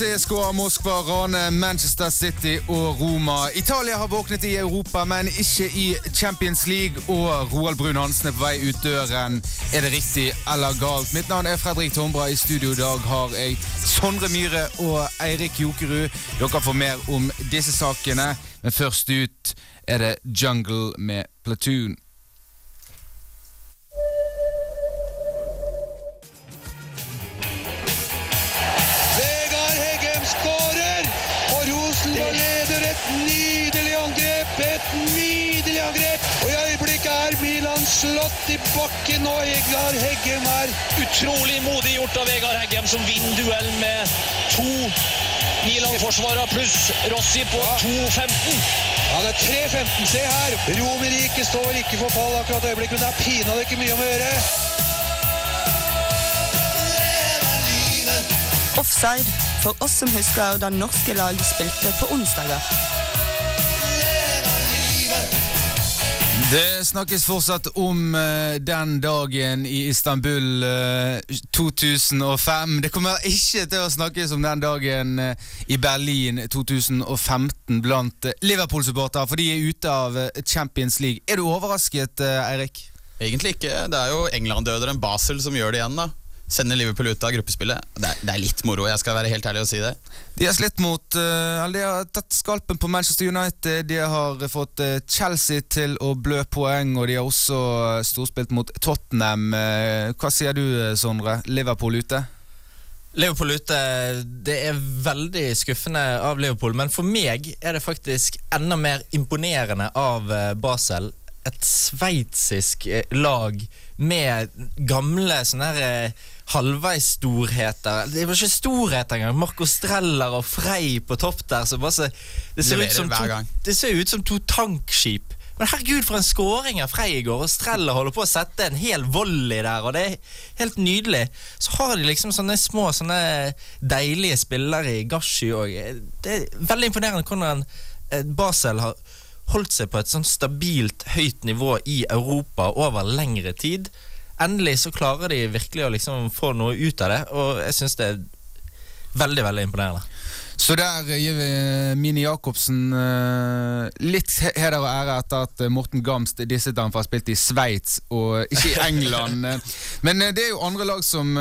CSKA Moskva raner Manchester City og Roma. Italia har våknet i Europa, men ikke i Champions League. Og Roald Brun Hansen er på vei ut døren. Er det riktig eller galt? Mitt navn er Fredrik Tombra. I studio i dag har jeg Sondre Myhre og Eirik Jokerud. Dere får mer om disse sakene, men først ut er det Jungle med Platoon. Slått i bakken, og Vegard Heggem er Utrolig modig gjort av Vegard Heggem, som vinner duellen med to Milan-forsvarere pluss Rossi på 2.15. Han er 3.15, se her! Romerike står ikke for fall akkurat i øyeblikket, men det er pinadø ikke mye om å gjøre. Offside for oss som husker da norske lag spilte på onsdager. Det snakkes fortsatt om uh, den dagen i Istanbul uh, 2005. Det kommer ikke til å snakkes om den dagen uh, i Berlin 2015 blant eh, Liverpool-supportere, for de er ute av eh, Champions League. Er du overrasket, eh, Eirik? Egentlig ikke. Det er jo England-døderen Basel som gjør det igjen. da Sender Liverpool ut av gruppespillet. Det er, det er litt moro, jeg skal være helt ærlig og si det. De har slitt mot uh, De har tatt skalpen på Manchester United. De har fått uh, Chelsea til å blø poeng, og de har også eh, storspilt mot Tottenham. Uh, Hva sier du, eh, Sondre? Liverpool ute? Liverpool ute, det er veldig skuffende av Liverpool, men for meg er det faktisk enda mer imponerende av eh, Basel. Et sveitsisk eh, lag med gamle sånne her eh, halvveisstorheter. Det var ikke storheter engang. Marco Streller og Frey på topp der. Så bare det, ser ut som to, det ser ut som to tankskip. Men herregud, for en skåring av Frey i går. Og Streller holder på å sette en hel volley der, og det er helt nydelig. Så har de liksom sånne små, sånne deilige spillere i Gashi òg. Det er veldig imponerende hvordan eh, Basel har holdt seg på et sånn stabilt høyt nivå i Europa over lengre tid. Endelig så klarer de virkelig å liksom få noe ut av det, og jeg syns det er veldig, veldig imponerende. Så der eh, gir vi eh, Mini Jacobsen eh, litt heder og ære etter at Morten Gamst disset ham for å ha spilt i Sveits og ikke i England. Men det er jo andre lag som,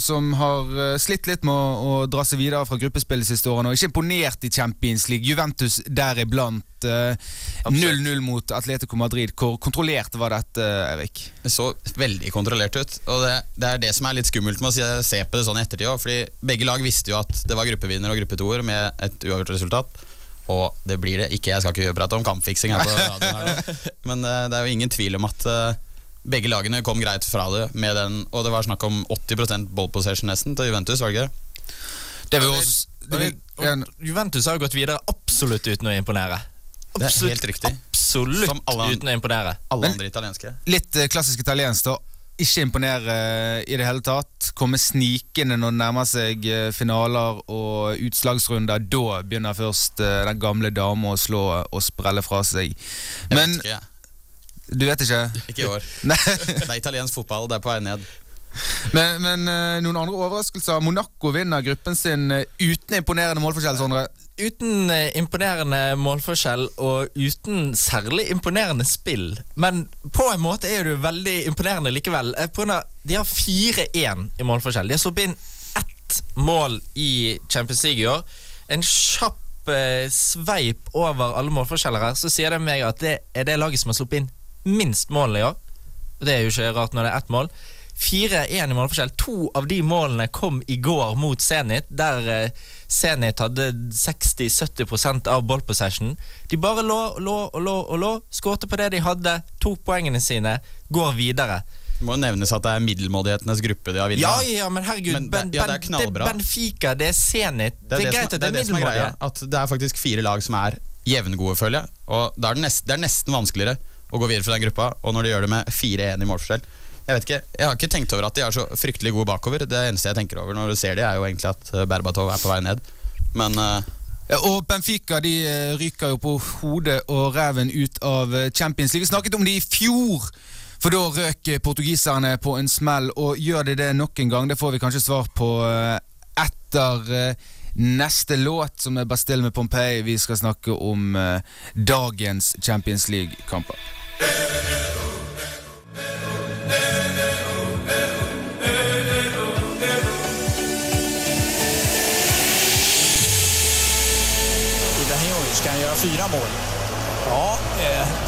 som har slitt litt med å, å dra seg videre fra gruppespillet siste årene, og ikke imponert i Champions League. Juventus deriblant. eh, 0-0 mot Atletico Madrid. Hvor kontrollert var dette, Erik? Det så veldig kontrollert ut. Og det, det er det som er litt skummelt med å se, på det sånn i ettertid òg. Begge lag visste jo at det var gruppevinner og gruppetoer med et uavgjort resultat. Og det blir det ikke. Jeg skal ikke prate om kampfiksing her på radioen, her men eh, det er jo ingen tvil om at eh, begge lagene kom greit fra det med den. Og det var snakk om 80 ball possession nesten til Juventus, var det ikke det? Det også det en, Juventus har jo gått videre absolutt uten å imponere. Det er helt riktig. Absolutt Som alle uten å imponere. Alle andre italienske. litt eh, klassisk italiensk da Ikke imponere eh, i det hele tatt Komme snikende når det nærmer seg eh, finaler og utslagsrunder Da begynner først eh, den gamle dama å slå og sprelle fra seg Jeg Men vet ikke, jeg. du vet ikke Ikke i år. Det er italiensk fotball, det er på vei ned. Men, men eh, noen andre overraskelser Monaco vinner gruppen sin eh, uten imponerende målforskjell Sondre Uten eh, imponerende målforskjell og uten særlig imponerende spill. Men på en måte er det veldig imponerende likevel. de har 4-1 i målforskjell. De har sluppet inn ett mål i Champions League i år. En kjapp sveip over alle målforskjeller her, så sier det meg at det er det laget som har sluppet inn minst mål i år. Det er jo ikke rart når det er ett mål. 4-1 i målforskjell. To av de målene kom i går mot Zenit, der eh, Zenit hadde 60-70% av ballpossession. De bare lå og lå og lå og lå, skårte på det de hadde, tok poengene sine, går videre. Det må jo nevnes at det er middelmådighetenes gruppe de har vunnet. Ja, ja, men herregud, Men det- ben, ja, det er det Benfica, det er Zenit. Det er, Det er greit at det, er det er middelmådige. At det er faktisk fire lag som er jevngode, føler jeg. Og det er det, nest, det er nesten vanskeligere å gå videre fra den gruppa. Og når de gjør det med 4-1 i målforskjell Jeg vet ikke, jeg har ikke tenkt over at de er så fryktelig gode bakover. Det eneste jeg tenker over når du ser de, er jo egentlig at eh, Berbatov er på vei ned. Men uh... Og Benfica de eh, ryker jo på hodet og ræven ut av Champions League. Vi snakket om de i fjor, for da røk portugiserne på en smell. Og gjør de det nok en gang? Det får vi kanskje svar på etter neste låt, som er Bastille med Pompeii. Vi skal snakke om dagens Champions League-kamper.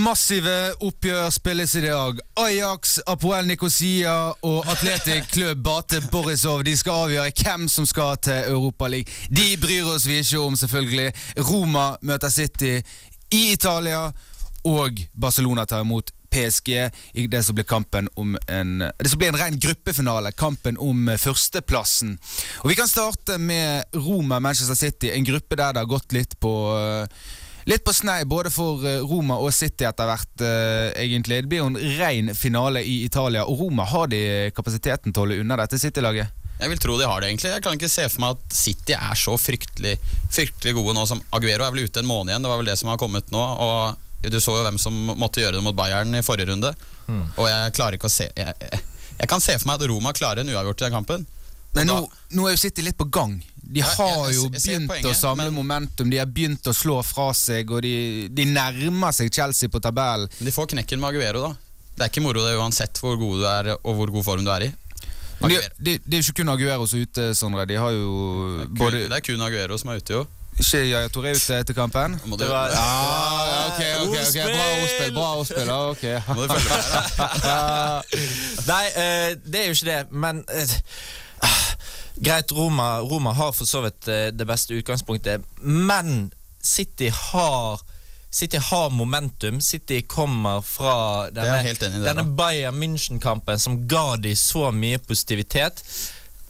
Massive oppgjør spilles i dag. Ajax, Apoel Nikosia og Atletic Klubb Bate Borisov De skal avgjøre hvem som skal til Europaligaen. De bryr oss vi ikke om, selvfølgelig. Roma møter City i Italia, og Barcelona tar imot PSG i det som blir kampen om en Det som blir en ren gruppefinale, kampen om førsteplassen. Og Vi kan starte med Roma-Manchester City, en gruppe der det har gått litt på eh, Litt på snei både for eh, Roma og City etter hvert, eh, egentlig. Det blir jo en ren finale i Italia, og Roma har de kapasiteten til å holde unna dette City-laget? Jeg vil tro de har det, egentlig. Jeg kan ikke se for meg at City er så fryktelig, fryktelig gode nå som Aguero er vel ute en måned igjen. Det var vel det som har kommet nå. Og du så jo hvem som måtte gjøre det mot Bayern i forrige runde. Og jeg klarer ikke å se jeg, jeg, jeg kan se for meg at Roma klarer en uavgjort i den kampen. Men nå, da- nå er jo City litt på gang. De Ja, har jeg- jo begynt poenget, å samle men- momentum, de har begynt å slå fra seg, og de, de nærmer seg Chelsea på tabellen. Men de får knekken med Aguero, da. Det er ikke moro det uansett hvor god du er og hvor god form du er i. Det de, de, det er jo ikke kun Aguero som er ute, Sondre. De har jo både Det er kun Aguero som er ute, jo. Ikke Yaya Toré ute etter kampen? Må du, Det var- Ah, ok, ok, okay. Bra ordspill. Bra ordspill. ah, ok. må du følge med. da. Nei, eh, det er jo ikke det, men eh, Greit, Roma, Roma har for så vidt eh, det beste utgangspunktet, men City har City har momentum. City kommer fra denne, denne. Bayern München-kampen som ga de så mye positivitet.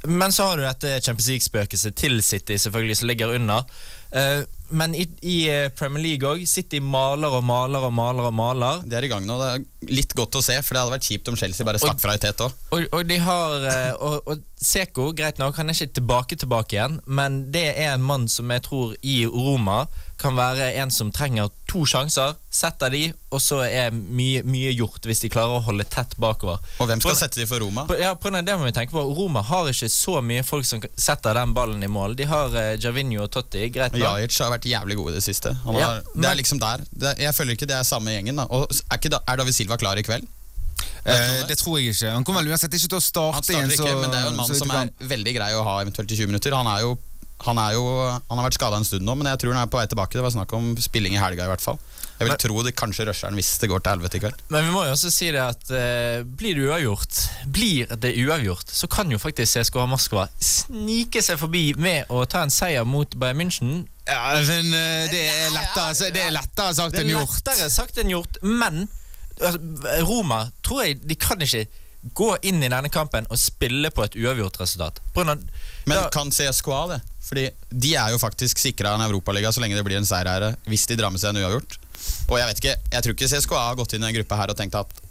Men så har du dette Champions League-spøkelset til City, selvfølgelig, som ligger under. Eh, men i, i eh, Premier League òg, City maler og maler og maler og maler. De er i gang nå. Det er litt godt å se, for det hadde vært kjipt om Chelsea bare stakk fra i tet òg. Og, og de har eh, og, og Seko, greit nok, han er ikke tilbake tilbake igjen, men det er en mann som jeg tror i Roma kan være en som trenger to sjanser, setter de, og så er mye, mye gjort hvis de klarer å holde tett bakover. Og hvem skal På- sette de for Roma? På, ja, på den, det må vi tenke på. Roma har ikke så mye folk som setter den ballen i mål. De har uh, Javinho og Totti, greit da. Jajic har vært jævlig god i det siste. Han Ja, men, det er liksom der. Det, jeg føler ikke det er samme gjengen. da Og er, ikke da, er David Silva klar i kveld? Eh, det tror jeg ikke. Han kommer vel uansett ikke til å Han starte starter igjen. ikke, men det er jo en mann som er veldig grei å ha eventuelt i 20 minutter. Han er jo han, er jo, han har vært skada en stund nå, men jeg tror han er på vei tilbake. Det var snakk om spilling i helga, i hvert fall. Jeg vil Men- tro det kanskje rusher han hvis det går til helvete i kveld. Men vi må jo også si det at eh, blir det uavgjort, blir det uavgjort, så kan jo faktisk CSKA Moskva snike seg forbi med å ta en seier mot Bayern München. Ja, men eh, det er lettere, så- det er lettere sagt Det er lettere sagt enn gjort, men altså, Roma tror jeg de kan ikke gå inn i denne kampen og spille på et uavgjort resultat. På grunn av- Men da- kan CSKA det? Fordi de er jo faktisk sikra en europaliga så lenge det blir en seier her, hvis de drar med seg en uavgjort. Og jeg vet ikke, jeg tror ikke CSKA har gått inn i en gruppe her og tenkt at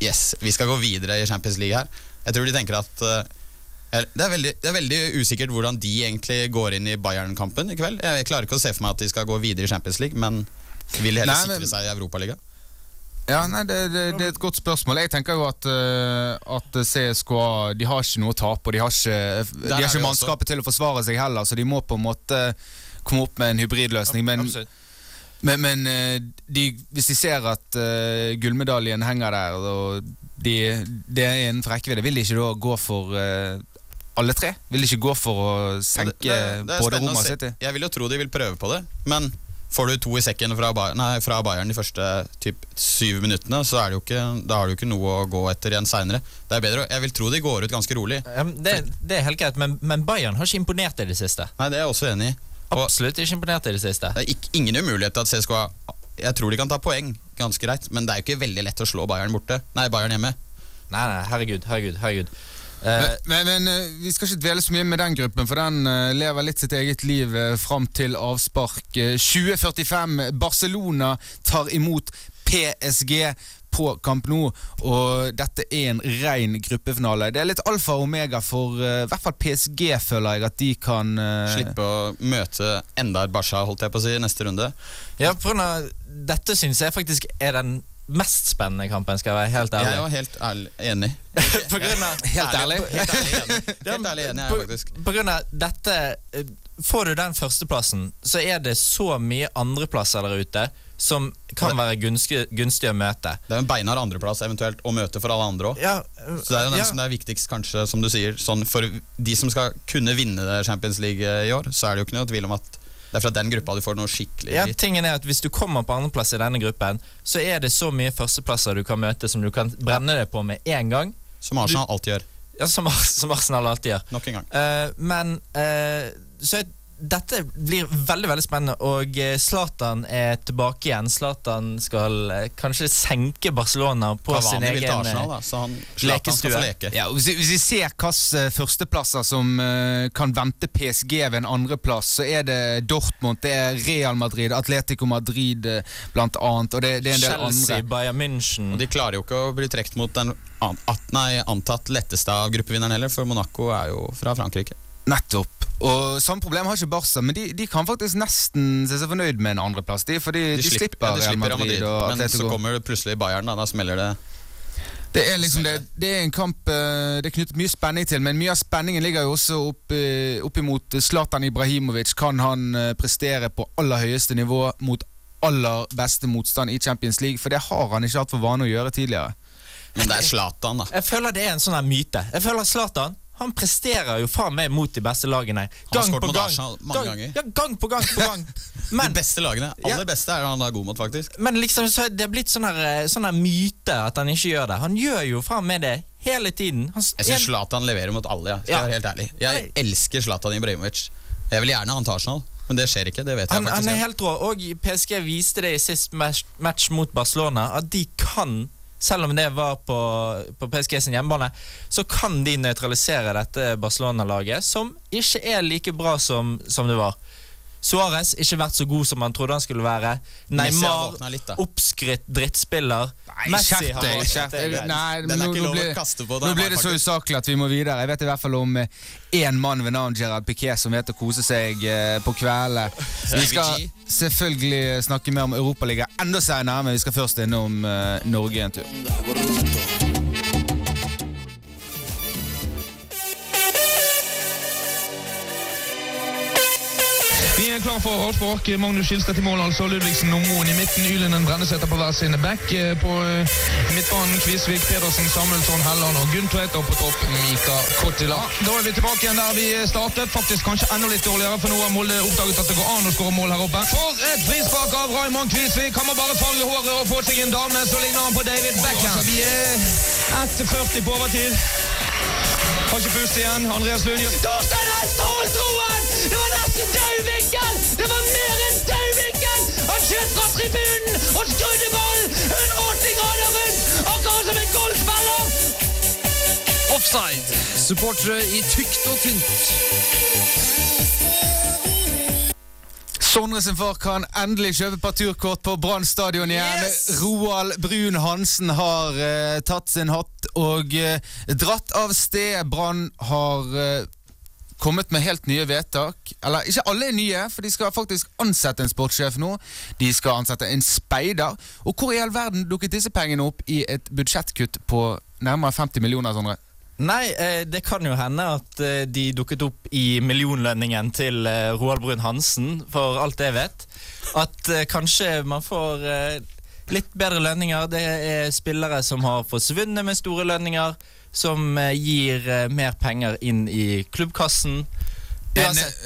yes, vi skal gå videre i Champions League her. Jeg tror de tenker at eh, det, er veldig, det er veldig usikkert hvordan de egentlig går inn i Bayern-kampen i kveld. Jeg klarer ikke å se for meg at de skal gå videre i Champions League, men vil heller Nei, men- sikre seg i Europaliga. Ja, nei, det, det, det er et godt spørsmål. Jeg tenker jo at, eh, at CSKA De har ikke noe å tape, og de har ikke, de har ikke mannskapet også. til å forsvare seg heller, så de må på en måte komme opp med en hybridløsning. Men, men, men eh, de, hvis de ser at uh, gullmedaljen henger der, og de, det er innenfor rekkevidde, vil de ikke da gå for uh, alle tre? Vil de ikke gå for å senke Det- det- det både Roma og. City? Jeg vil jo tro de vil prøve på det, men får du to i sekken fra, Bayern, nei, fra Bayern de første typ, syv minuttene, så er det jo ikke, da har du ikke noe å gå etter igjen seinere. Det er bedre, Jeg vil tro de går ut ganske rolig. Det, det er helt greit, men, men Bayern har ikke imponert i det siste. Nei, Det er jeg også enig i. Absolutt ikke imponert i det siste. det er ikke, ingen umulighet til at CSKA Jeg tror de kan ta poeng ganske greit, men det er jo ikke veldig lett å slå Bayern borte. Nei, Bayern hjemme. Nei, nei, herregud, herregud, herregud. Eh, Men, men, men eh, vi skal ikke dvele så mye med den gruppen, for den eh, lever litt sitt eget liv fram til avspark. Eh, 2045. Barcelona tar imot PSG på Camp Nou, og dette er en ren gruppefinale. Det er litt alfa og omega for uh, i hvert fall PSG, føler jeg, at de kan uh... Slippe å møte enda et Barca, holdt jeg på å si, i neste runde. ja, av dette syns jeg faktisk er den mest spennende kampen, skal jeg være helt ærlig. Jeg er jo helt enig. på grunn av Helt ærlig. Helt ærlig enig. Helt ærlig enig jeg på, faktisk. på grunn av dette eh, Får du den førsteplassen, så er det så mye andreplasser der ute som kan være gunstig, gunstig å møte. Det er en beinhard andreplass eventuelt å møte for alle andre òg. Ja, Så det er jo den ja. som er viktigst, kanskje, som du sier. Sånn for de som skal kunne vinne Champions League eh, i år, så er det jo ikke noe tvil om at det er fra den gruppa du får noe skikkelig Ja, tingen er at Hvis du kommer på andreplass i denne gruppen, så er det så mye førsteplasser du kan møte som du kan brenne deg på med en gang. Som Arsenal alltid gjør. Ja, Som, som Arsenal alltid gjør. Nok en gang. Uh, men uh, Så er- dette blir veldig veldig spennende, og eh, Zlatan er tilbake igjen. Zlatan skal eh, kanskje senke Barcelona på sin egen Arsenal, eh, da, så han lekestue. skal få leke. Ja, hvis, vi- hvis vi ser hvilke førsteplasser som kan vente PSG ved en andreplass, så er det Dortmund, det er Real Madrid, Atletico Madrid blant annet, og det, det er en del Chelsea, andre. Bayern München Og de klarer jo ikke å bli trukket mot den an, at, nei, antatt letteste av gruppevinneren heller, for Monaco er jo fra Frankrike. Nettopp. Og Samme problem har ikke Barca, men de, de kan faktisk nesten se seg fornøyd med en andreplass. De, fordi de, slipper, ja, de Real slipper Madrid, og men så kommer det plutselig Bayern, da, da smeller det. Det er liksom det, det er en kamp eh, det er knyttet mye spenning til, men mye av spenningen ligger jo også opp, eh, opp imot Zlatan Ibrahimovic. Kan han eh, prestere på aller høyeste nivå mot aller beste motstand i Champions League? For det har han ikke hatt for vane å gjøre tidligere. Men det er Zlatan, da. Jeg føler det er en sånn myte. Jeg føler Zlatan han presterer jo faen meg mot de beste lagene. Gang. mot Arsenal mange gang, ganger. Ja, gang på gang på gang. de beste lagene. Aller beste er han da god mot, faktisk. men liksom så er det blitt sånn her, eh, sånn her myte at han ikke gjør det. Han gjør jo faen meg det hele tiden. Han, Jeg syns Zlatan leverer mot alle, ja. skal Ja. være helt ærlig. Jeg elsker Zlatan Ibrahimovic. Jeg vil gjerne ha han til Arsenal, men det skjer ikke. Det vet jeg han, han er helt rå. Og PSG viste det i sist match, match mot Barcelona, at de kan selv om det var på, på PSG sin hjemmebane, så kan de nøytralisere dette Barcelona-laget, som ikke er like bra som, som det var. Suárez ikke vært så god som han trodde han skulle være. Neymar oppskrytt drittspiller. Nei, Messi har. Nei, Den er nå, ikke lov å blir, kaste på nå blir det så usaklig at vi må videre. Jeg vet i hvert fall om én mann ved navn Gerard Piquet som vet å kose seg eh, på kveldene. Vi skal selvfølgelig snakke mer om Europaligaen enda senere, men vi skal først innom eh, Norge en tur. Er klar for avspark. Magnus Skilstad til mål, altså. Ludvigsen og Moen i midten. Ylenen Brenneseter på hver sine back. Eh, På eh, midtbanen Kvisvik, Pedersen, Samuelsson, Helland og Guntvedt. Og på topp Mika Kottila. Da er vi tilbake igjen der vi startet. Faktisk kanskje enda litt dårligere, for nå har Molde oppdaget at det går an å skåre mål her oppe. For et frispark av Raymond Kvisvik! Han må bare farge håret og få seg en dame, så ligner han på David Beckham. Vi er 1,40 på overtid. Har ikke pust igjen. Andreas Lund gjør Torstein Hestholm Troen! Det var nesten død! Det var mer enn død! Han skjøt fra tribunen og skrudde ballen 180 grader rundt, akkurat som en golfspiller! Offside. Supportere i tykt og tynt. Sondre sin far kan endelig kjøpe parturkort på Brann stadion igjen. Roald Brun Hansen har uh, tatt sin hatt og uh, dratt av sted. Brann har eh, kommet med helt nye vedtak. Eller ikke alle er nye, for de skal faktisk ansette en sportssjef nå. De skal ansette en speider. Og hvor i all verden dukket disse pengene opp i et budsjettkutt på nærmere 50 millioner, Sondre? Nei, eh, det kan jo hende at eh, de dukket opp i millionlønningen til eh, Roald Brun Hansen, for alt jeg vet. At kanskje man får litt bedre lønninger. Det er spillere som har forsvunnet med store lønninger, som eh, gir eh, mer penger inn i klubbkassen. Men, Uansett,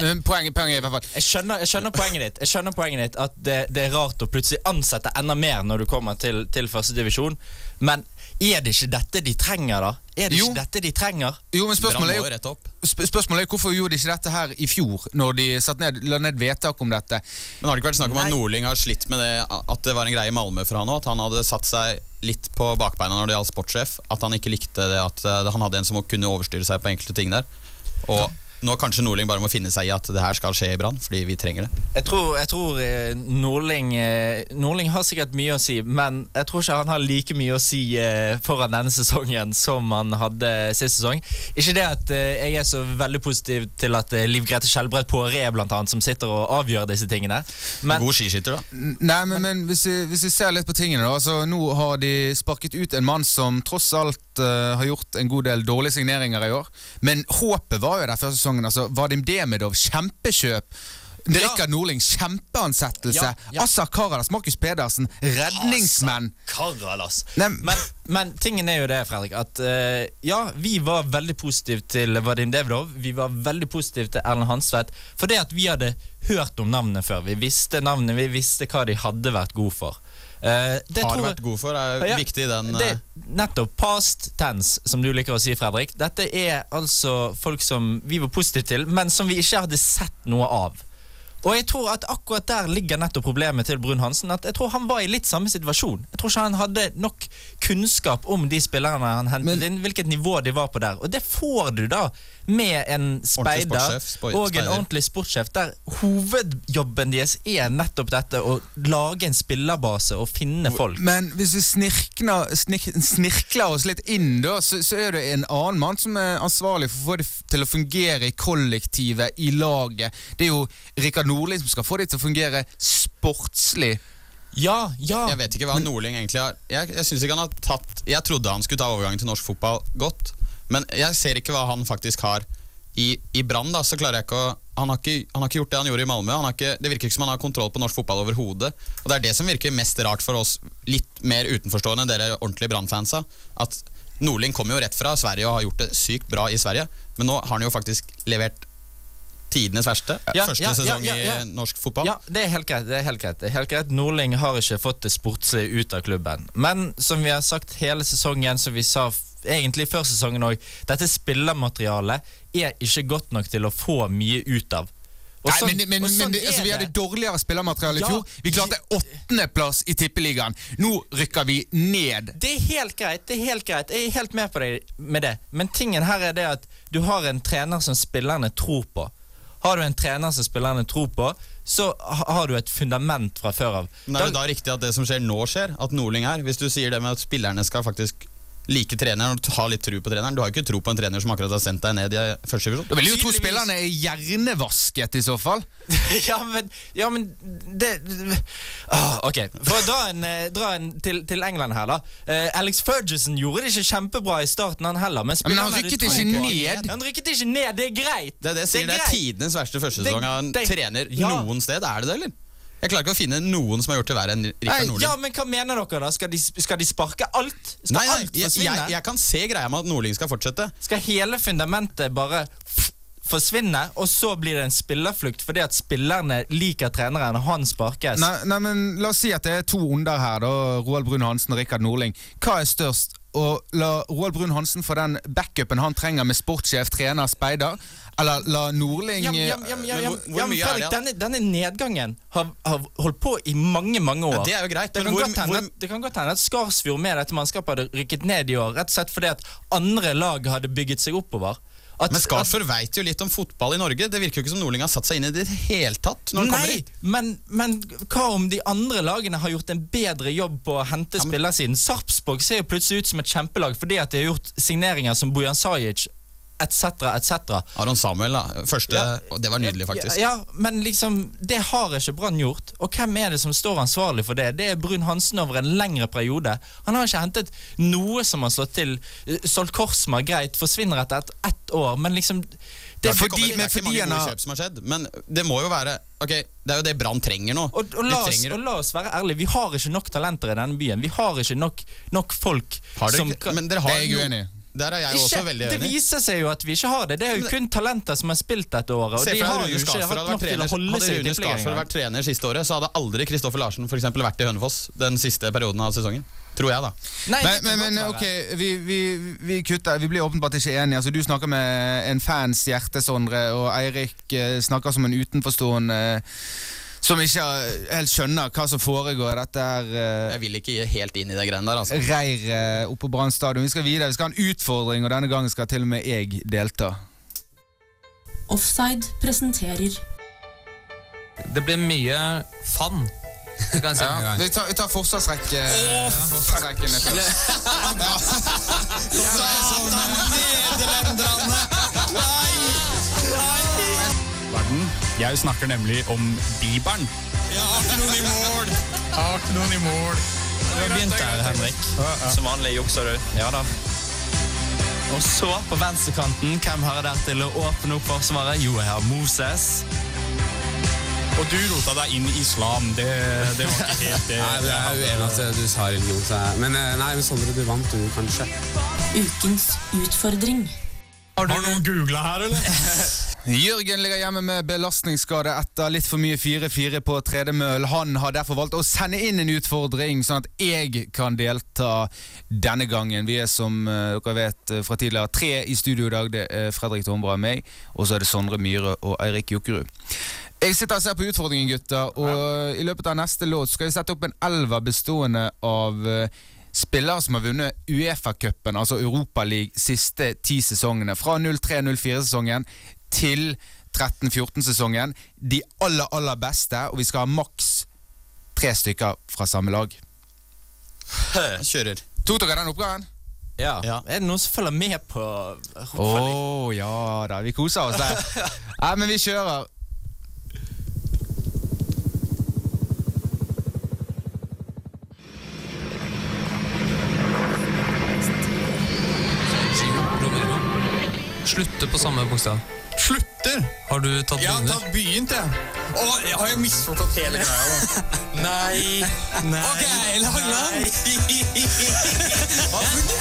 eh, poenget, poenget i hvert fall jeg skjønner, jeg skjønner poenget ditt. Jeg skjønner poenget ditt At det, det er rart å plutselig ansette enda mer når du kommer til, til førstedivisjon. Men er det ikke dette de trenger, da? Er det Jo. ikke dette de trenger? Jo, men spørsmålet er jo. Sp spørsmålet er hvorfor gjorde de ikke dette her i fjor, når de satt ned, la ned vedtak om dette? Men har det ikke vært snakk om at Nei. Norling har slitt med det At det var en greie i Malmö for han òg? At han hadde satt seg litt på bakbeina når det gjaldt sportssjef? At han ikke likte det at eh, han hadde en som kunne overstyre seg på enkelte ting der? Og nå kanskje Norling bare må finne seg i at det her skal skje i Brann, fordi vi trenger det. Jeg tror, jeg tror eh, Nordling eh, Nordling har sikkert mye å si, men jeg tror ikke han har like mye å si eh, foran denne sesongen som han hadde sist sesong. Ikke det at jeg er så veldig positiv til at Liv Grete Skjelbredt Påre blant annet, som sitter og avgjør disse tingene. Men God skiskytter, da. Nei, men, men hvis, vi, hvis vi ser litt på tingene da, altså Nå har de sparket ut en mann som tross alt eh, har gjort en god del dårlige signeringer i år. Men håpet var jo der første sesongen. altså Vadim Demidov, kjempekjøp. Rikard Nordling, kjempeansettelse. Ja, ja. Assa Karadas, Markus Pedersen, redningsmenn. Karalas. Men, men tingen er jo det, Fredrik, at uh, ja, vi var veldig positive til Vadim Devidov. Vi var veldig positive til Erlend Hansvedt. For det at vi hadde hørt om navnene før. Vi visste navnene, vi visste hva de hadde vært gode for. Eh, det Har tror vært god for, er Ja, viktig i den det, eh, nettopp. Past tense, som du liker å si, Fredrik. Dette er altså folk som vi var positive til, men som vi ikke hadde sett noe av. Og jeg tror at akkurat der ligger nettopp problemet til Brun Hansen. At jeg tror han var i litt samme situasjon. Jeg tror ikke han hadde nok kunnskap om de spillerne han hentet Men- inn, hvilket nivå de var på der. Og det får du da med en speider og en ordentlig sportssjef, der hovedjobben deres er nettopp dette, å lage en spillerbase og finne folk. Men hvis vi snirkner, snik, snirkler oss litt inn, da, så, så er det en annen mann som er ansvarlig for å få det til å fungere i kollektivet, i laget. Det er jo Rikard Nordling som skal få det til å fungere sportslig. Ja, ja. Jeg vet ikke hva Norling egentlig har Jeg, jeg synes ikke han har tatt Jeg trodde han skulle ta overgangen til norsk fotball godt, men jeg ser ikke hva han faktisk har. I, i Brann så klarer jeg ikke å han har ikke, han har ikke gjort det han gjorde i Malmö. Han har ikke, det virker ikke som han har kontroll på norsk fotball overhodet. Og det er det som virker mest rart for oss litt mer utenforstående enn dere ordentlige Brann-fansa. At Norling kommer jo rett fra Sverige og har gjort det sykt bra i Sverige, men nå har han jo faktisk levert tidenes verste. Ja, Første ja, sesong ja, ja. i norsk fotball. Ja, det er helt greit. det er helt greit, det er helt greit. Nordling har ikke fått det sportslige ut av klubben. Men som vi har sagt hele sesongen, som vi sa egentlig før sesongen òg, dette spillermaterialet er ikke godt nok til å få mye ut av. Og Nei, sånn- men, men, sånn men sånn altså, Vi hadde dårligere spillermateriale i Ja, fjor. Vi klarte åttendeplass i Tippeligaen. Nå rykker vi ned. Det er helt greit. det er helt greit Jeg er helt med på deg med det. Men tingen her er det at du har en trener som spillerne tror på. Har du en trener som spillerne tror på, så har du et fundament fra før av. Men er det da riktig at det som skjer nå, skjer? At Norling er? Hvis du sier det med at spillerne skal faktisk like treneren og ha litt tro på treneren. Du har jo ikke tro på en trener som akkurat har sendt deg ned i første divisjon. Da vil jo tro spillerne er hjernevasket i så fall. ja, men, ja, men det, det ah, Ok, for å dra en, eh, dra en til, til England her, da. Uh, Alex Ferguson gjorde det ikke kjempebra i starten, han heller. Men, men han rykket ikke ned. Han rykket ikke ned, det er greit. Det er det jeg sier, det er, er tidenes verste første sesong av en trener ja. noen sted. Er det det, eller? Jeg klarer ikke å finne noen som har gjort det verre enn Rikard Nordling. Ja, men hva mener dere da? Skal de, skal de sparke alt? Skal Nei, nei, alt jeg, forsvinne? jeg, jeg kan se greia med at Nordling skal fortsette. Skal hele fundamentet bare forsvinne, og så blir det en spillerflukt fordi at spillerne liker treneren, og han sparkes? Nei, nei, men La oss si at det er to onder her, da, Roald Brun Hansen og Rikard Nordling. Hva er størst? Å la Roald Brun Hansen få den backupen han trenger med sportssjef, trener, speider? Eller la Norling Ja, ja, eh, ja, ja, hvor- ja, mye er det, denne, denne nedgangen har, har holdt på i mange mange år. Ja, det er jo greit, Det men kan, hvor- godt hende, det kan godt hende at Skarsfjord med dette mannskapet hadde rykket ned i år, rett og slett fordi at andre lag hadde bygget seg oppover. At, Men Skarsfjord veit jo litt om fotball i Norge. Det virker jo ikke som Norling har satt seg inn i det hele tatt. Nei, hit. men, men hva om de andre lagene har gjort en bedre jobb på å hente men- spillersiden? Sarpsborg ser jo plutselig ut som et kjempelag fordi at de har gjort signeringer som Bojan Sajic etc., etc. Aron Samuel, da. Første, Ja. det var nydelig, faktisk. Ja, men liksom, det har ikke Brann gjort. Og hvem er det som står ansvarlig for det? Det er Brun Hansen over en lengre periode. Han har ikke hentet noe som har slått til. Stolt Korsma, greit, forsvinner etter ett et år, men liksom det, Det er, fordi- det er ikke mange gode kjøp som har skjedd, men det må jo være Ok, Det er jo det Brann trenger nå. og, og, la oss, trenger- og la oss være ærlige, vi har ikke nok talenter i denne byen. Vi har ikke nok, nok folk har dere som men dere Det har er jeg uenig i. Der er jeg Ikke, også veldig det viser seg jo at vi ikke har det. Det er jo kun talenter som har spilt dette året. Og de har deg jo ikke hatt nok til å holde seg Rune Skarsfjord vært trener siste året, så hadde aldri Kristoffer Larsen for eksempel, vært i Hønefoss den siste perioden av sesongen. Tror jeg, da. Nei, Men, men, men ok, vi, vi, vi kutter. Vi blir åpenbart ikke enige. Altså, du snakker med en fans hjerte, Sondre, og Eirik eh, snakker som en utenforstående som ikke eh, helt skjønner hva som foregår. Dette er uh, Jeg vil ikke helt inn i det greiene der, altså. reir uh, oppe på Brann stadion. Vi skal videre, vi skal ha en utfordring, og denne gangen skal til og med jeg delta. Offside presenterer Det blir mye fun. Si Ja, vi tar, vi tar forsvarsrekke. forsvarsrekken først. verden. Jeg snakker nemlig om Bibelen. Jeg har ikke noen i mål! Jeg har ikke noen i mål. Du har begynt der, Henrik. Som vanlig jukser du. Ja da. Og så, på venstrekanten, hvem har jeg der til å åpne opp forsvaret? Jo, jeg har Moses. Og du rota deg inn i islam. Det, det var ikke helt det. Nei, jeg er uenig at du sa religion. Så jeg, men eh, nei, men Sondre, du vant du, kanskje. ukens utfordring. Har du noen googla her, eller? Jørgen ligger hjemme med belastningsskade etter litt for mye 4-4 på tredemøll. Han har derfor valgt å sende inn en utfordring, sånn at jeg kan delta denne gangen. Vi er som eh, dere vet eh, fra tidligere tre i studio i dag. Det er Fredrik Tombra og meg, og så er det Sondre Myhre og Eirik Jukkerud. Jeg sitter og ser på utfordringen, gutter, og i løpet av neste låt skal jeg sette opp en elver bestående av eh, spillere som har vunnet Uefa-cupen, altså Europaligaen, siste ti sesongene. Fra 03-04-sesongen til 13-14-sesongen. De aller, aller beste, og vi skal ha maks tre stykker fra samme lag. Kjører. Tok dere den oppgaven? Ja. Er det noen som følger med på Å ja da, vi koser oss der. Nei, men vi kjører. Slutte på samme bokstav. Slutter! Har du tatt Jeg har tatt begynt, jeg. Å, jeg har jo misforstått hele greia. da. Nei, nei Ok, Langland! Hvorfor Hva du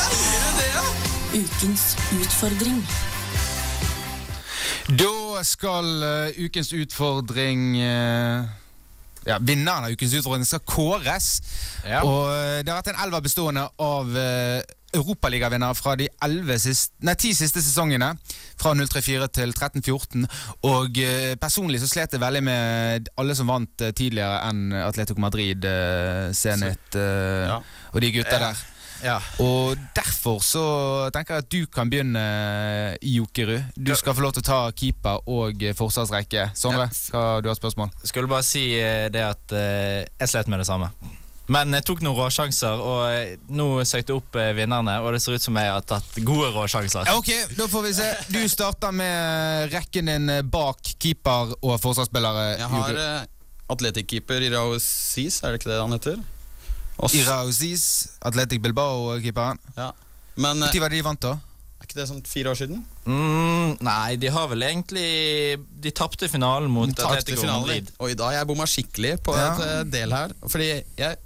det, da? Ukens utfordring. Da skal eh, ukens utfordring eh, ja, Vinneren av ukens utfordring skal kåres. Ja. Og eh, Det har vært en elver bestående av uh, europaligavinnere fra de 11 sist, nei, ti siste sesongene. Fra 034 til 1314. Og eh, personlig så slet jeg veldig med alle som vant eh, tidligere enn Atletico Madrid, uh, Zenit eh, Ja. og de gutta der. Ja. Og derfor så tenker jeg at du kan begynne, Jokerud. Du skal få lov til å ta keeper og eh, forsvarsrekke. Sondre, hva du har spørsmål? Skulle bare si eh, det at eh, jeg slet med det samme. Men jeg tok noen råsjanser, og eh, nå søkte jeg opp eh, vinnerne, og det ser ut som jeg har tatt gode råsjanser. Ok, da får vi se. Du starter med rekken din bak keeper og forsvarsspillere. Jeg har uh, atletikkeeper Irao Sis, er det ikke det han heter? Og s- Irauzis, Atletic Bilbao-keeperen. Ja. Men eh, Når var det de vant, da? er ikke det sånn fire år siden? Mm, nei, de har vel egentlig De tapte finalen mot Atletico. Madrid. Oi, da har jeg bomma skikkelig på Ja. et eh, del her. Fordi jeg,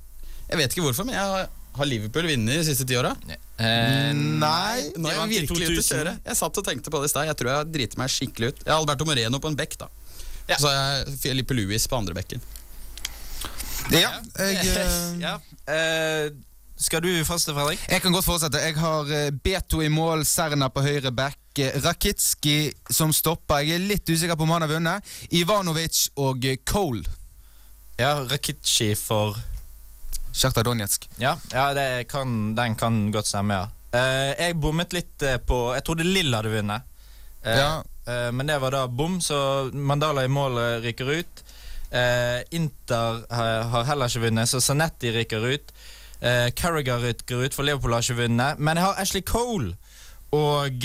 jeg vet ikke hvorfor, men jeg har, har Liverpool vunnet de siste ti åra? Eh, Nei. Nå er jeg virkelig ute å kjøre. Jeg satt og tenkte på det i stad. Jeg tror jeg driter meg skikkelig ut. Jeg har Alberto Moreno på en bekk, da. Så har jeg Filippe Louis på andre bekken. Ja, jeg, eh, ja. Uh, skal du faste, Fredrik? jeg kan godt fortsette. Jeg har eh, Beto i mål, Serna på høyre back, Rakitski som stopper. Jeg er litt usikker på om han har vunnet. Ivanovic og Cole. Ja, Rakitski for Sjakta Donetsk. Ja, ja det kan, den kan godt stemme, ja. Uh, jeg bommet litt eh, på Jeg trodde Lill hadde vunnet. uh, Ja. eh, men det var da bom, så Mandala i mål ryker ut. Eh, Inter har, heller ikke vunnet, så Zanetti ryker ut. Eh, Carragher ryker ut, for Liverpool har ikke vunnet. Men jeg har Ashley Cole. Og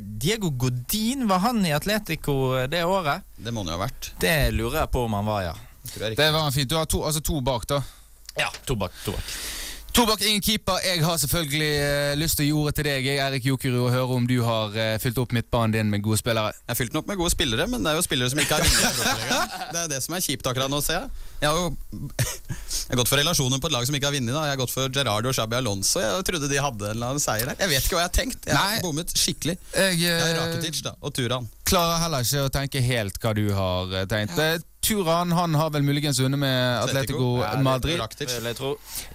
Diego Godin, var han i Atletico det året? Det må han jo ha vært. Det lurer jeg på om han var, ja. Det var fint. Du har to, altså to bak, da. Ja, tobakk. tobakk. To bak. To bak ingen keeper. Jeg har selvfølgelig eh, lyst til å gi ordet til deg, jeg, Erik Jokerud, og høre om du har eh, fylt opp midtbanen din med gode spillere. Jeg har fylt den opp med gode spillere, men det er jo spillere som ikke har vunnet Det er det som er kjipt akkurat nå, ser jeg. Jeg har jo jeg har gått for relasjoner på et lag som ikke har vunnet. da. Jeg har gått for Gerardo og Xabi Alonso. Jeg trodde de hadde en eller annen seier der. Jeg vet ikke hva jeg har tenkt. Jeg har bommet skikkelig. Jeg, Jeg eh, er Rakitic da, og Turan. klarer heller ikke å tenke helt hva du har eh, tenkt. Eh, Turan han har vel muligens vunnet med Atletico Ja, Madrid.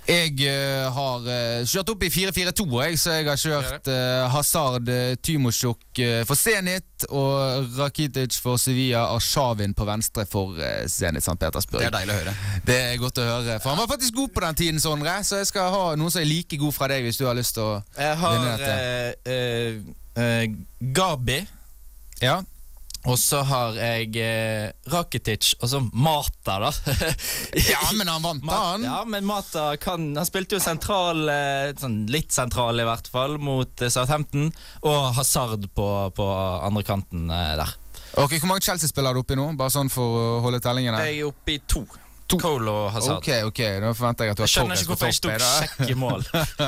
Jeg. Eh, har eh, kjørt opp i 4-4-2, så jeg har kjørt eh, Hazard, Tymosjok Tymosjuk for Zenit og Rakitic for Sevilla, Arshavin på venstre for Zenit St. Petersburg. Det er deilig å høre. Det er godt å høre. For han var faktisk god på den tiden, Sondre, så jeg skal ha noen som er like god fra deg hvis du har lyst til å vinne dette. Jeg eh, eh, Gabi. Ja. Og så har jeg eh, Rakitic, og så Mata, da. Ja, men han vant, da, han. Ja, men Mata kan Han spilte jo sentral, eh, sånn litt sentral i hvert fall, mot eh, Southampton. Og Hazard på, på andre kanten eh, der. Ok, Hvor mange Chelsea-spillere er du oppe i nå? Bare sånn for å holde tellingen her. Jeg er oppe i to. Cole og Hazard. Ok, ok, nå forventer jeg at du har Jeg skjønner ikke hvorfor jeg tok sjekk i mål.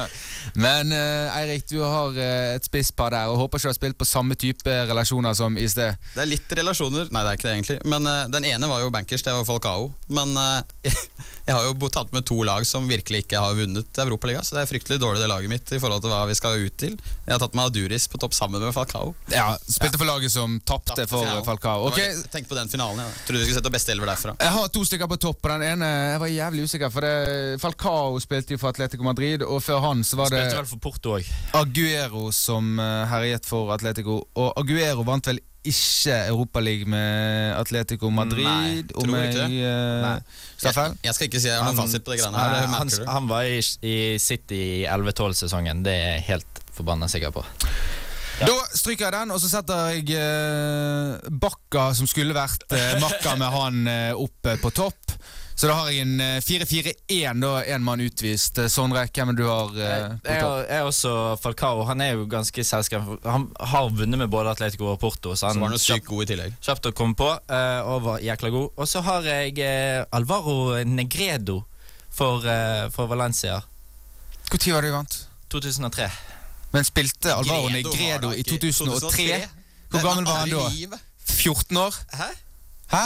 Men uh, Eirik, du har uh, et spisspar der, og håper ikke du har spilt på samme type relasjoner som i sted. Det er litt relasjoner. Nei, det er ikke det egentlig. Men uh, Den ene var jo bankers, det var Falcao. Men jeg har jo tatt med to lag som virkelig ikke har vunnet Europaliga, så det er fryktelig dårlig det laget mitt i forhold til hva vi skal ut til. Jeg har tatt med Aduris på topp sammen med Falcao. Ja, Spilte for laget som tapte for finalen. Falcao. Okay. Tenk på den finalen. Jeg trodde vi skulle sette beste elver derfra. Jeg har to stykker på topp, den ene jeg var jævlig usikker. For det, Falcao spilte jo for Atletico Madrid, og før han så var det Spilte vel for Porto òg. Aguero som eh, herjet for Atletico. Og Aguero vant vel ikke Europaliga med Atletico Madrid? Nei, tror jeg ikke eh, Nei. Jeg skal ikke si jeg har noen fasit på det greiene her. han, han, var i, i City i 11-12-sesongen, det er jeg helt forbanna sikker på. Da stryker jeg den, og så setter jeg eh, Bakka, som skulle vært eh, makka med han, eh, opp på topp. Så da har jeg en eh, 4-4-1, da én mann utvist. Eh, Sondre, hvem er du har eh, Jeg er, jeg er også Falcao. Han er jo ganske selskap. Han har vunnet med både Atletico og Porto, så Så han var han sykt kjapt, god i tillegg. kjapt å komme på. eh, og var jækla god. Og så har jeg eh, Alvaro Negredo for, eh, for Valencia. Når var det du vant? 2003. Men spilte Alvaro Negredo Negredo i 2003? 2003? Hvor gammel var han da? 14 år? Hæ? Hæ?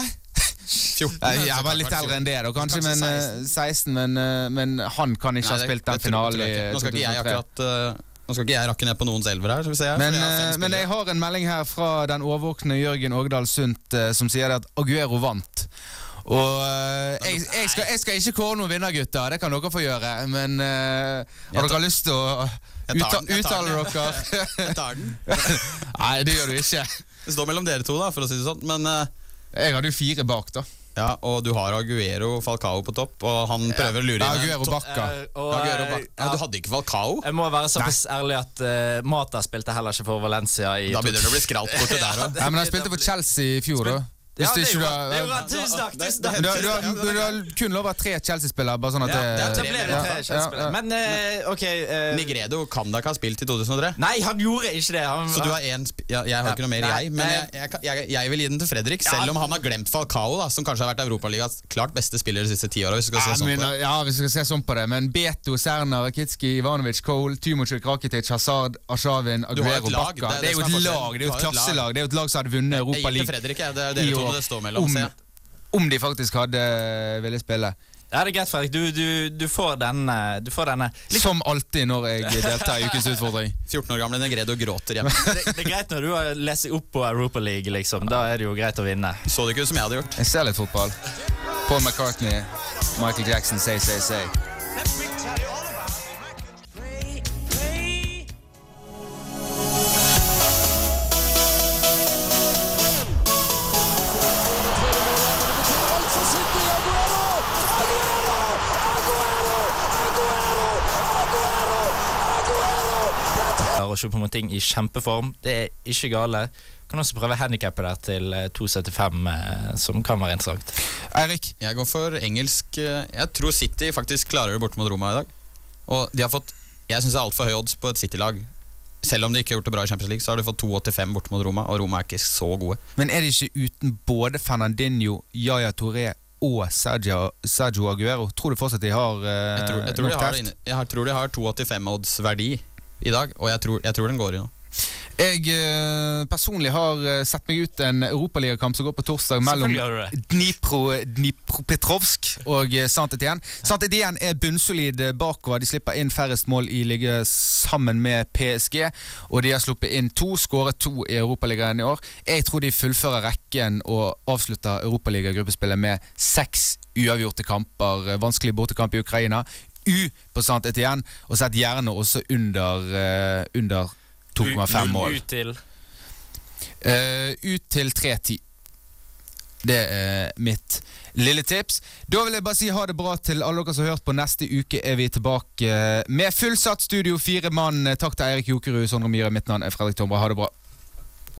14. Nei, Jeg var litt eldre enn det, da, kanskje, men eh, 16. Men, eh, men han kan ikke Nei, ha spilt den finalen i ikke. Nå skal ikke jeg 2003. akkurat eh, Nå skal ikke jeg rakke ned på noens elver her. Se Men, jeg eh, men jeg har en melding her fra den årvåkne Jørgen Ågedal Sundt eh, som sier at Aguero vant. Og eh, jeg, jeg, skal, jeg skal ikke kåre noen vinner, gutter. Det kan dere få gjøre. Men uh, har dere lyst til å Jeg jeg uttale dere? Jeg tar den. Nei, det gjør du ikke. Det står mellom dere to, da, for å si det sånn. Men eh, Jeg hadde jo fire bak, da. ja, Og du har Aguero Falcao på topp, og han prøver å lure inn Aguero Bakka. Eh, og, Aguero eh, Bakka. Ja, du hadde ikke Falcao? Jeg må være såpass ærlig at uh, Mata spilte heller ikke for Valencia i Da begynner det å bli skralt borte der òg. Nei, men han spilte for Chelsea i fjor, da. Ja, det er jo bra. Det. Tusen takk. tusen takk. Du har, du, har, du har kun lov å ha tre Chelsea-spillere, bare sånn at Ja, det da ble det tre Chelsea-spillere. ja. Men uh, ok uh, Nigredo kan da ikke ha spilt i 2003? Nei, han gjorde ikke det. Han, Så du har en sp ja, Jeg har ikke noe mer, Nei, jeg. Men jeg, jeg, jeg, jeg vil gi den til Fredrik, selv om han har glemt Falcao, da, som kanskje har vært Europaligas klart beste spiller de siste ti åra. Hvis du skal Ja, se sånn på det. ja, hvis vi skal se sånn på det. Men Beto, Serna, Rakitski, Ivanovic, Cole, Tymosjuk, Rakitic, Hazard, Ashavin, Aguero, Bakka. det er jo et lag, det er jo et klasselag. Det er jo et lag som hadde vunnet Jeg Det mellom. Om, om de faktisk hadde ville spille. Ja, det er greit, Fredrik. Du, du, du får denne. Du får denne. Som alltid når jeg deltar i Ukens utfordring. 14 år gamle Negredo gråter hjemme. Det, det er greit når du har lest opp på Europa League, liksom. Da er det jo greit å vinne. Så det ikke ut som jeg hadde gjort. Jeg ser litt fotball. Paul McCartney, Michael Jackson, say, say, say. Noen se på ting i kjempeform. Det er ikke gale. Kan også prøve handikappet der til eh, 2,75, eh, som kan være interessant. Eirik? Jeg går for engelsk eh, Jeg tror City faktisk klarer det borte mot Roma i dag. Og de har fått Jeg syns det er altfor høy odds på et City-lag. Selv om de ikke har gjort det bra i Champions League, så har de fått 2,85 borte mot Roma, og Roma er ikke så gode. Men er det ikke uten både Fernandinho, Yaya Touré og Sergio, Sergio Aguero. Tror du fortsatt de har eh, Jeg tror, jeg tror, nok de, har, jeg tror de har 2,85 odds verdi i dag, og jeg tror, jeg tror den går i nå. Jeg eh, personlig har eh, sett meg ut en europaligakamp som går på torsdag mellom. Dnipro, Dnipropetrovsk og Santetien. Santetien Etienne er bunnsolid eh, bakover. De slipper inn færrest mål i liga sammen med PSG. Og de har sluppet inn to, skåret to i Europaligaen i år. Jeg tror de fullfører rekken og avslutter europaligagruppespillet med seks uavgjorte kamper. Eh, Vanskelig bortekamp i Ukraina. U på Saint Etienne, og sett gjerne også under, uh, under 2,5 mål. Ut til Uh, ut til 3-10. Det er mitt lille tips. Da vil jeg bare si ha det bra til alle dere som har hørt på. Neste uke er vi tilbake med fullsatt studio, fire mann. Takk til Eirik Jokerud, Sondre Myhre. Mitt navn er Fredrik Tombra. Ha det bra.